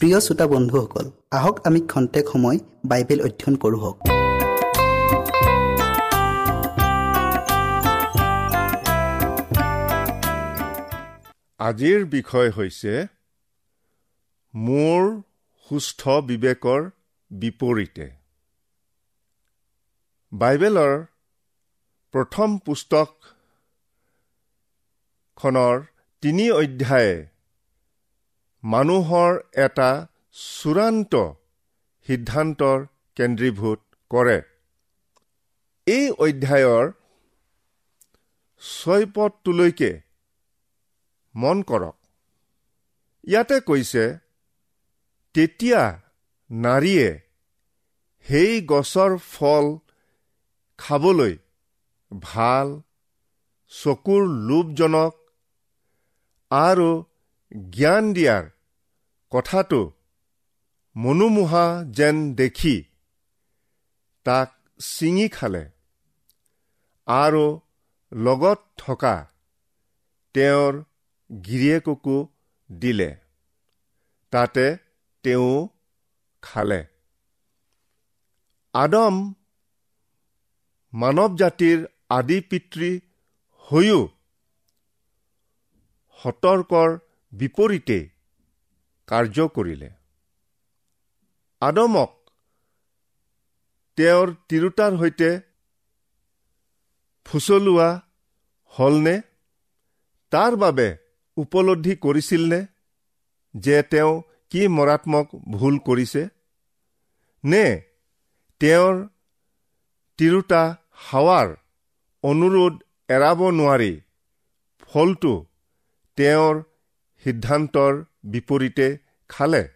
প্ৰিয় শ্ৰোতা বন্ধুসকল আহক আমি খন্তেক সময় বাইবেল অধ্যয়ন কৰোঁ হওক। আজিৰ বিষয় হৈছে মোৰ সুস্থ বিবেকৰ বিপৰীতে। বাইবেলৰ প্ৰথম পুস্তকখনৰ তিনি অধ্যায়ে মানুহৰ এটা চূড়ান্ত সিদ্ধান্তৰ কেন্দ্ৰীভূত কৰে। এই অধ্যায়ৰ ছয়পদটোলৈকে মন কৰক। ইয়াতে কৈছে তেতিয়া নাৰীয়ে সেই গছৰ ফল খাবলৈ ভাল চকুৰ লোভজনক আৰু জ্ঞান দিয়াৰ কথাটো মনোমোহা যেন দেখি তাক ছিঙি খালে। আৰু লগত থকা তেওঁৰ গিৰিয়েককো দিলে। তাতে তেওঁ খালে। আদম মানৱ জাতিৰ আদি পিতৃ হৈও সতৰ্কৰ বিপৰীতে কাৰ্য কৰিলে। আদমক তেওঁৰ তিৰোতাৰ সৈতে ফুচলোৱা হলনে? তাৰ বাবে উপলব্ধি কৰিছিলনে যে তেওঁ কি মৰাত্মক ভুল কৰিছে? নে তেওঁৰ তিৰোতা হাৱাৰ অনুৰোধ এৰাব নোৱাৰি ফলটো তেওঁৰ সিদ্ধান্তৰ বিপৰীতে খালে।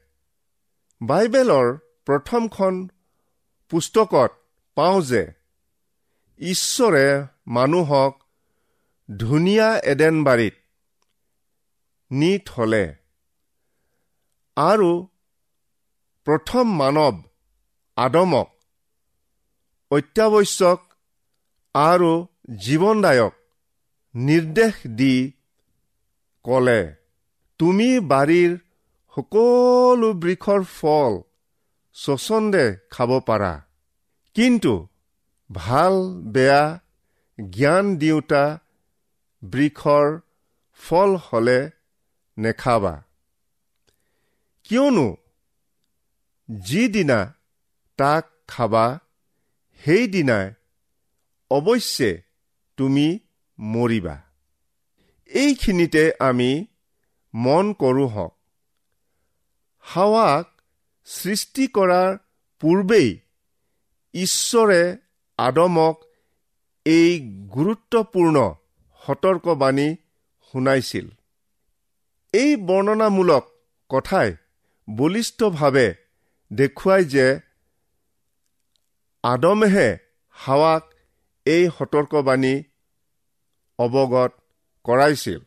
বাইবেলৰ প্ৰথমখন পুস্তকত পাওঁ যে ঈশ্বৰে মানুহক ধুনীয়া এডেনবাৰীত নি থলে আৰু প্ৰথম মানৱ আদমক অত্যাৱশ্যক আৰু জীৱনদায়ক নিৰ্দেশ দি কলে। তুমি বাৰীৰ সকলো বৃক্ষৰ ফল স্বচ্ছন্দে খাব পাৰা। কিন্তু ভাল বেয়া জ্ঞান দিওঁতা বৃক্ষৰ ফল হলে নেখাবা। কিয়নো যিদিনা তাক খাবা সেইদিনাই অৱশ্যে তুমি মৰিবা। এইখিনিতে আমি মন কৰোঁ হওক। হাৱাক সৃষ্টি কৰাৰ পূৰ্বেই ঈশ্বৰে আদমক এই গুৰুত্বপূৰ্ণ সতৰ্কবাণী শুনাইছিল। এই বৰ্ণনামূলক কথাই বলিষ্ঠভাৱে দেখুৱাই যে আদমেহে হাৱাক এই সতৰ্কবাণী অৱগত কৰাইছিল।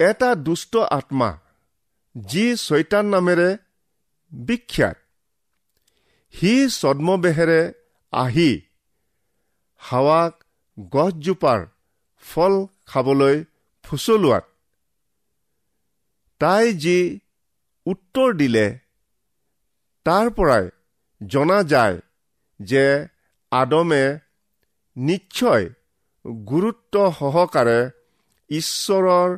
এটা দুষ্ট আত্মা যি চৈতান নামেৰে বিখ্যাত। সি ছদ্মবেহেৰে আহি হাৱাক গছজোপাৰ ফল খাবলৈ ফুচলোৱাত। তাই যি উত্তৰ দিলে তাৰ পৰাই জনা যায় যে আদমে নিশ্চয় গুৰুত্ব সহকাৰে ঈশ্বৰৰ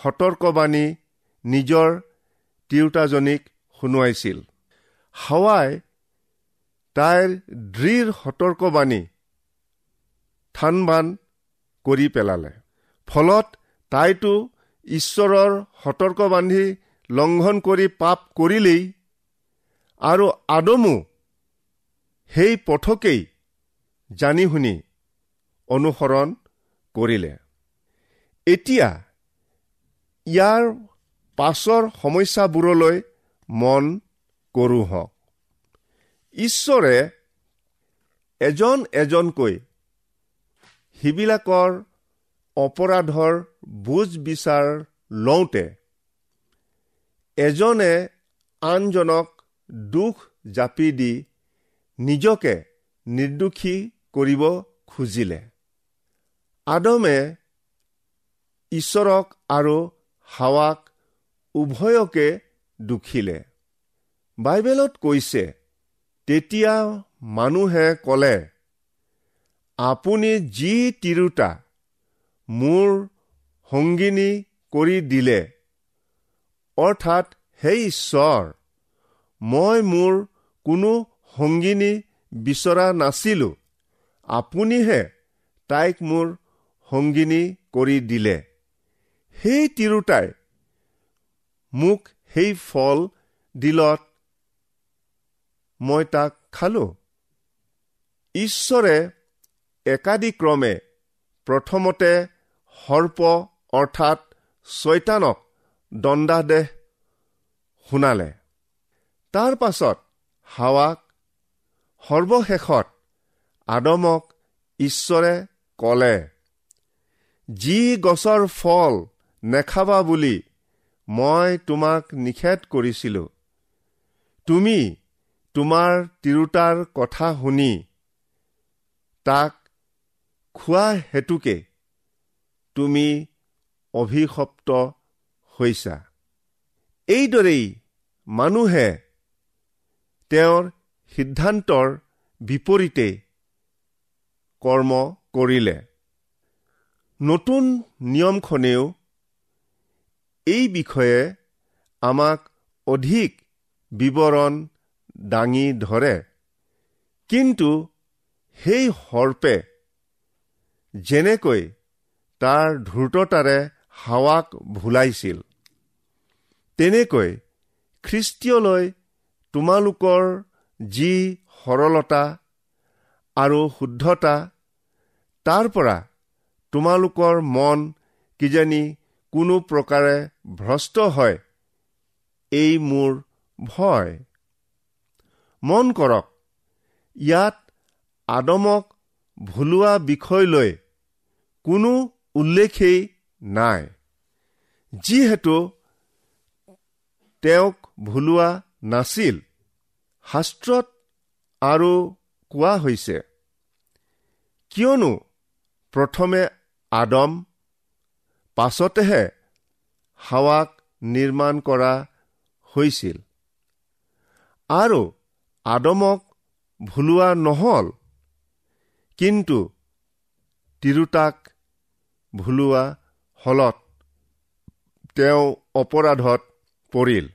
সতৰ্কবাণী নিজৰ তিৰোতাজনীক শুনোৱাইছিল। হাৱাই তাইৰ দৃঢ় সতৰ্কবাণী থানবান কৰি পেলালে। ফলত তাইতো ঈশ্বৰৰ সতৰ্কবাণী লংঘন কৰি পাপ কৰিলেই আৰু আদমো সেই পথকেই জানি শুনি অনুসৰণ কৰিলে। এতিয়া ইয়াৰ পাছৰ সমস্যাবোৰলৈ মন কৰোঁ হওক ঈশ্বৰে এজন এজনকৈ সিবিলাকৰ অপৰাধৰ বুজ বিচাৰ লওঁতে এজনে আনজনক দুখ জাপি দি নিজকে নিৰ্দোষী কৰিব খুজিলে। আদমে ঈশ্বৰক আৰু হাৱাক উভয়কে দুখিলে। বাইবেলত কৈছে তেতিয়া মানুহে ক'লে আপুনি যি তিৰোতা মোৰ সংগিনী কৰি দিলে অৰ্থাৎ সেই ঈশ্বৰ মই মোৰ কোনো সংগিনী বিচৰা নাছিলো আপুনিহে তাইক মোৰ সংগিনী কৰি দিলে। সেই তিৰোতাই মোক সেই ফল দিলত মই তাক খালো। ঈশ্বৰে একাদিক্ৰমে প্ৰথমতে সৰ্প অৰ্থাৎ ছয়তানক দণ্ডাদেশ শুনালে। তাৰ পাছত হাৱাক সৰ্বশেষত আদমক ঈশ্বৰে কলে যি গছৰ ফল নেখাবা বুলি মই তোমাক নিষেধ কৰিছিলো। তুমি তোমাৰ তিৰোতাৰ কথা শুনি তাক খোৱা হেতুকে তুমি অভিশপ্ত হৈছা। এইদৰেই মানুহে তেওঁৰ সিদ্ধান্তৰ বিপৰীতে কৰ্ম কৰিলে। নতুন নিয়মখনেও এই বিষয়ে আমাক অধিক বিৱৰণ দাঙি ধৰে। কিন্তু সেই সৰ্পে যেনেকৈ তাৰ ধূৰ্ততাৰে হাৱাক ভুলাইছিল তেনেকৈ খ্ৰীষ্টীয়লৈ তোমালোকৰ যি সৰলতা আৰু শুদ্ধতা তাৰ পৰা তোমালোকৰ মন কিজানি কোনো প্ৰকাৰে ভ্ৰষ্ট হয় এই মোৰ ভয়। মন কৰক ইয়াত আদমক ভুলোৱা বিষয় লৈ কোনো উল্লেখেই নাই যিহেতু তেওঁক ভুলোৱা নাছিল শাস্ত্ৰত আৰু কোৱা হৈছে। কিয়নো প্ৰথমে আদম পাছতেহে হাৱাক নিৰ্মাণ কৰা হৈছিল। আৰু আদমক ভুলোৱা নহল কিন্তু তিৰোতাক ভুলোৱা হলত তেওঁ অপৰাধত পৰিল।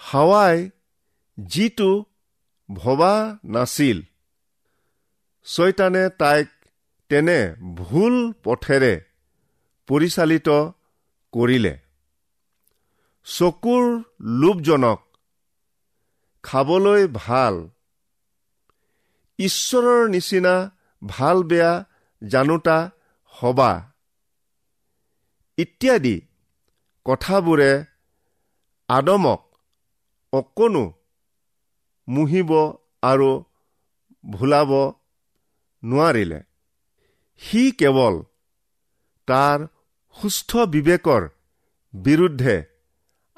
হাৱাই যিটো ভবা নাছিল ছয়তানে তাইক তেনে ভুল পথেৰে পৰিচালিত কৰিলে। চকুৰ লোভজনক খাবলৈ ভাল ঈশ্বৰৰ নিচিনা ভাল বেয়া জানোতা হবা ইত্যাদি কথাবোৰে আদমক অকণো মুহিব আৰু ভুলাব নোৱাৰিলে। সি কেৱল তাৰ সুস্থ বিবেকৰ বিৰুদ্ধে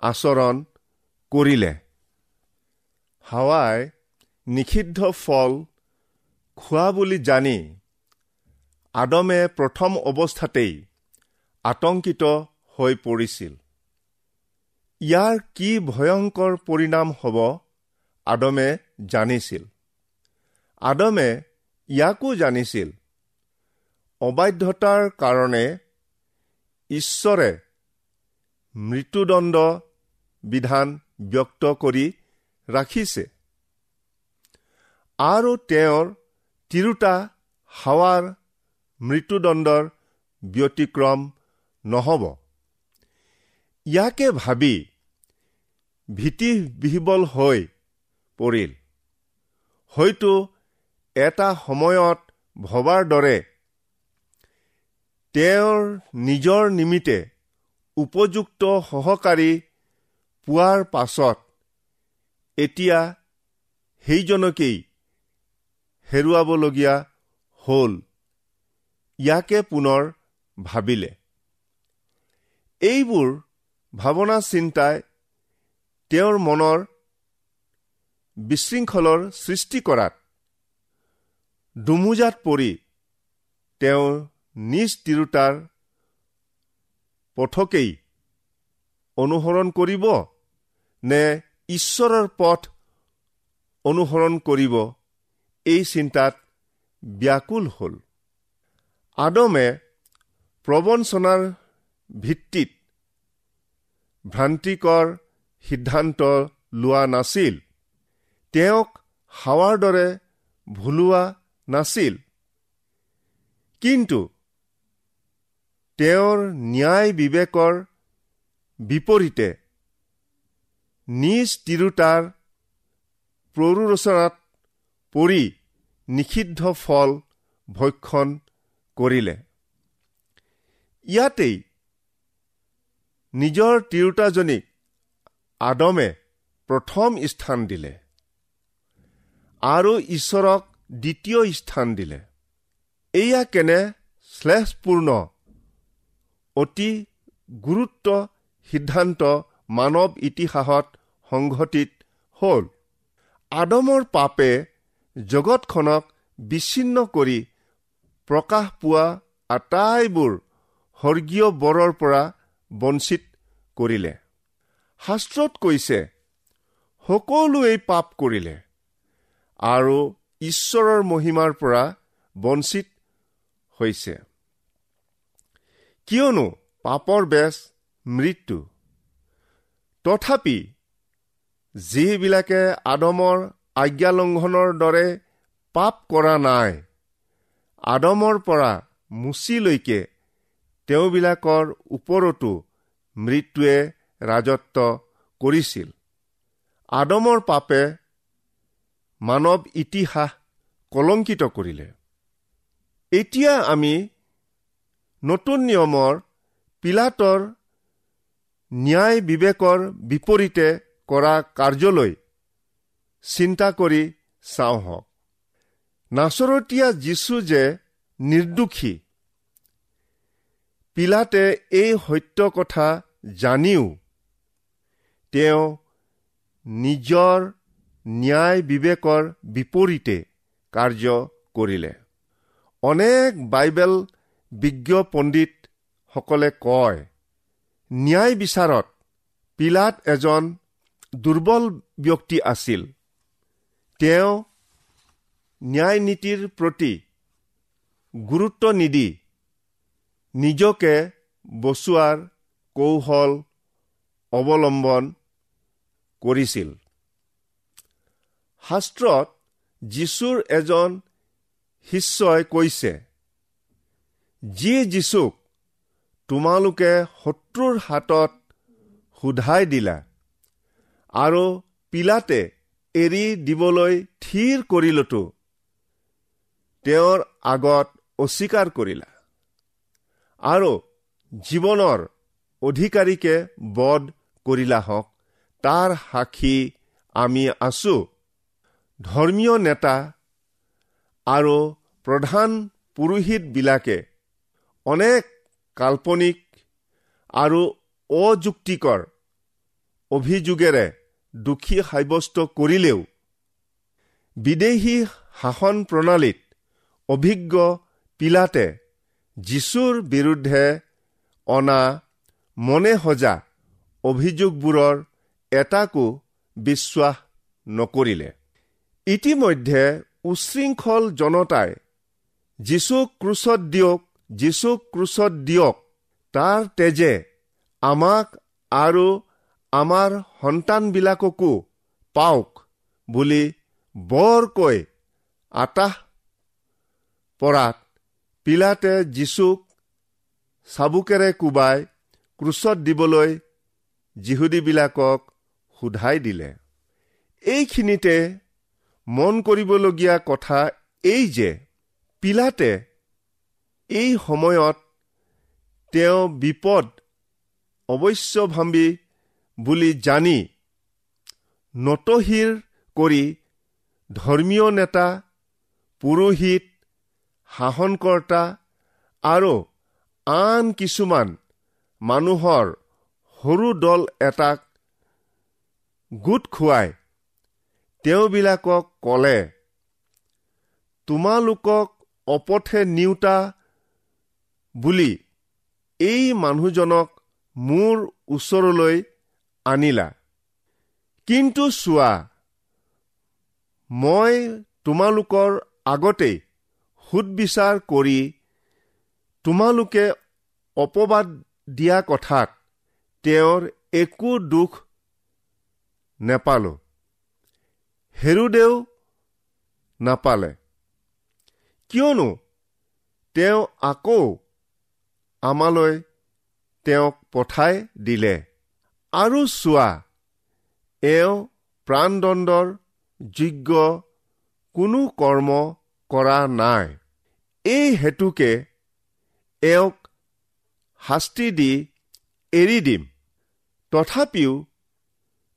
আচৰণ কৰিলে। হাৱাই নিষিদ্ধ ফল খোৱা বুলি জানি আদমে প্ৰথম অৱস্থাতেই আতংকিত হৈ পৰিছিল। ইয়াৰ কি ভয়ংকৰ পৰিণাম হ'ব আদমে জানিছিল। আদমে ইয়াকো জানিছিল। অবাধ্যতাৰ কাৰণে ঈশ্বৰে মৃত্যুদণ্ড বিধান ব্যক্ত কৰি ৰাখিছে। আৰু তেওঁৰ তিৰোতা হাৱাৰ মৃত্যুদণ্ডৰ ব্যতিক্ৰম নহ'ব। ইয়াকে ভাবি ভীতি বিহিবল হৈ পৰিল। হয়তো এটা সময়ত ভবাৰ দৰে তেওঁৰ নিজৰ নিমিত্তে উপযুক্ত সহকাৰী পোৱাৰ পাছত এতিয়া সেইজনকেই হেৰুৱাবলগীয়া হ'ল। ইয়াকে পুনৰ ভাবিলে। এইবোৰ ভাৱনা চিন্তাই তেওঁৰ মনৰ বিশৃংখলৰ সৃষ্টি কৰাত দুমোজাত পৰি তেওঁ নিজ তিৰোতাৰ পথকেই অনুসৰণ কৰিব নে ঈশ্বৰৰ পথ অনুসৰণ কৰিব? এই চিন্তাত ব্যাকুল হ'ল। আদমে প্ৰবঞ্চনাৰ ভিত্তিত ভ্ৰান্তিকৰ সিদ্ধান্ত লোৱা নাছিল। তেওঁক হাৱাৰ দৰে ভুলোৱা নাছিল। কিন্তু তেওঁৰ ন্যায় বিবেকৰ বিপৰীতে নিজ তিৰোতাৰ প্ৰৰোচনাত পৰি নিষিদ্ধ ফল ভক্ষণ কৰিলে। ইয়াতেই নিজৰ তিৰোতাজনীক আদমে প্ৰথম স্থান দিলে আৰু ঈশ্বৰক দ্বিতীয় স্থান দিলে। এয়া কেনে শ্লেষপূৰ্ণ অতি গুৰুত্ব সিদ্ধান্ত মানৱ ইতিহাসত সংঘটিত হ'ল। আদমৰ পাপে জগতখনক বিচ্ছিন্ন কৰি প্ৰকাশ পোৱা আটাইবোৰ স্বৰ্গীয় বৰৰ পৰা বঞ্চিত কৰিলে। শাস্ত্ৰত কৈছে সকলোৱেই পাপ কৰিলে আৰু ঈশ্বৰৰ মহিমাৰ পৰা বঞ্চিত হৈছে। কিয়নো পাপৰ বেজ মৃত্যু। তথাপি যিবিলাকে আদমৰ আজ্ঞালংঘনৰ দৰে পাপ কৰা নাই আদমৰ পৰা মুচিলৈকে তেওঁবিলাকৰ ওপৰতো মৃত্যুৱে ৰাজত্ব কৰিছিল। আদমৰ পাপে মানৱ ইতিহাস কলংকিত কৰিলে। এতিয়া আমি নতুন নিয়মৰ পিলাতৰ ন্যায় বিবেকৰ বিপৰীতে কৰা কাৰ্যলৈ চিন্তা কৰি চাওঁ হওক নাচৰতীয়া যীশু যে নিৰ্দোষী পিলাতে এই সত্য কথা জানিও তেওঁ নিজৰ ন্যায় বিবেকৰ বিপৰীতে কাৰ্য কৰিলে। অনেক বাইবেল বিজ্ঞ পণ্ডিতসকলে কয় ন্যায় বিচাৰত পিলাত এজন দুৰ্বল ব্যক্তি আছিল। তেওঁ ন্যায় নীতিৰ প্ৰতি গুৰুত্ব নিদি নিজকে বচোৱাৰ কৌশল অৱলম্বন কৰিছিল। শাস্ত্ৰত যীশুৰ এজন শিষ্যই কৈছে যি যীশুক তোমালোকে শত্ৰুৰ হাতত সোধাই দিলা আৰু পিলাতে এৰি দিবলৈ থিৰ কৰিলতো তেওঁৰ আগত অস্বীকাৰ কৰিলা আৰু জীৱনৰ অধিকাৰীকে বধ কৰিলা হওক তাৰ সাক্ষী আমি আছো। ধৰ্মীয় নেতা আৰু প্ৰধান পুৰোহিতবিলাকে অনেক কাল্পনিক আৰু অযুক্তিকৰ অভিযোগেৰে দোষী সাব্যস্ত কৰিলেও বিদেশী শাসন প্ৰণালীত অভিজ্ঞ পিলাতে যীশুৰ বিৰুদ্ধে অনা মনে সজা অভিযোগবোৰৰ এটাকো বিশ্বাস নকৰিলে। ইতিমধ্যে উশৃংখল জনতাই যীশুক ক্ৰুচত দিয়ক যীশুক ক্ৰুচত দিয়ক তাৰ তেজে আমাক আৰু আমাৰ সন্তানবিলাককো পাওক বুলি বৰকৈ আতাহ পৰাত পিলাতে যীশুক চাবুকেৰে কোবাই ক্ৰুচত দিবলৈ যিহুদীবিলাকক সোধাই দিলে। এইখিনিতে মন কৰিবলগীয়া কথা এই যে পিলাতে এই সময়ত তেওঁ বিপদ অৱশ্যভাম্বী বুলি জানি নতশিৰ কৰি ধৰ্মীয় নেতা পুৰোহিত শাসনকৰ্তা আৰু আন কিছুমান মানুহৰ সৰু দল এটাক গোট খুৱাই তেওঁবিলাকক কলে তোমালোকক অপথে নিওতা বুলি এই মানুহজনক মোৰ ওচৰলৈ আনিলা। কিন্তু চোৱা মই তোমালোকৰ আগতেই সুদবিচাৰ কৰি তোমালোকে অপবাদ দিয়া কথাত তেওঁৰ একো দুখ নেপালো। হেৰুদেও নাপালে। কিয়নো তেওঁ আকৌ আমালৈ তেওঁক পঠাই দিলে। আৰু চোৱা এওঁ প্ৰাণদণ্ডৰ যোগ্য কোনো কৰ্ম কৰা নাই। এই হেতুকে এওঁক শাস্তি দি এৰি দিম। তথাপিও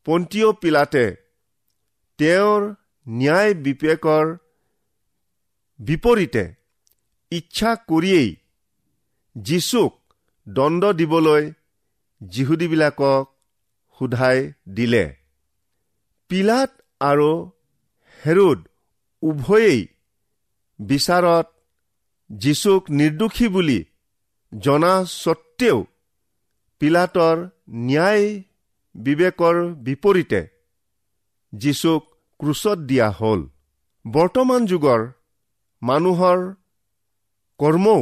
পন্তীয় পিলাতে তেওঁৰ ন্যায় বিবেকৰ বিপৰীতে ইচ্ছা কৰিয়েই যীচুক দণ্ড দিবলৈ যিহুদীবিলাকক সোধাই দিলে। পিলাত আৰু হেৰুদ উভয়েই বিচাৰত যীচুক নিৰ্দোষী বুলি জনা স্বত্তেও পিলাতৰ ন্যায় বিবেকৰ বিপৰীতে যীচুক ক্ৰুচত দিয়া হ'ল। বৰ্তমান যুগৰ মানুহৰ কৰ্মও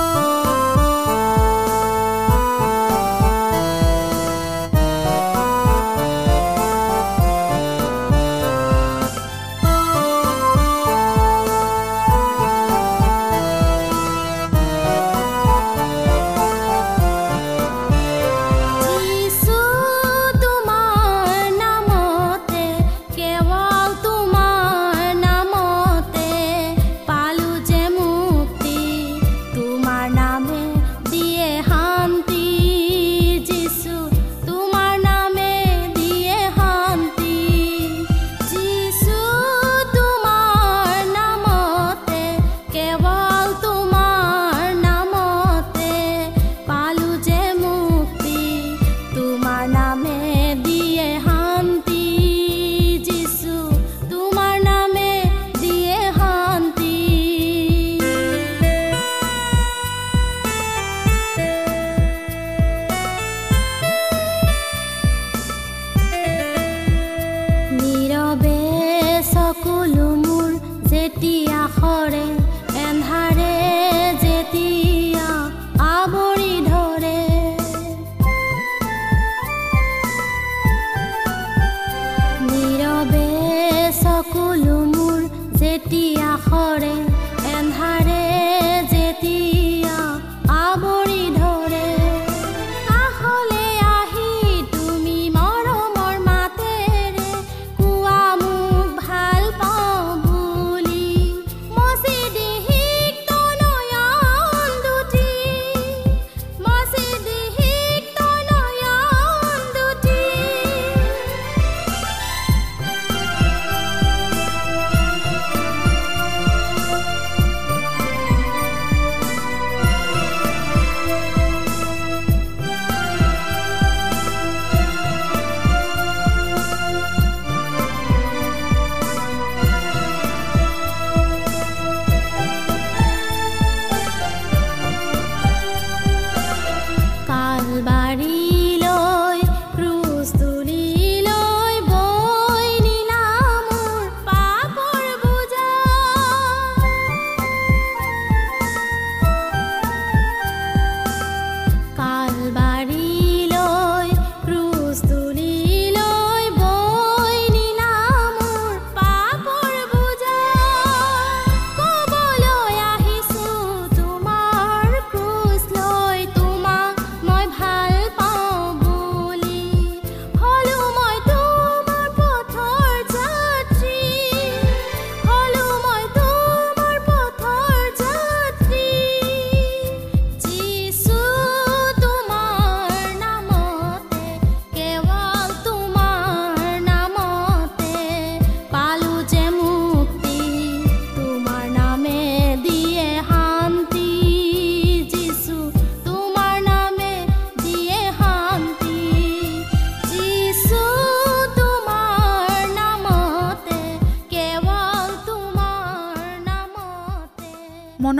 बेटिया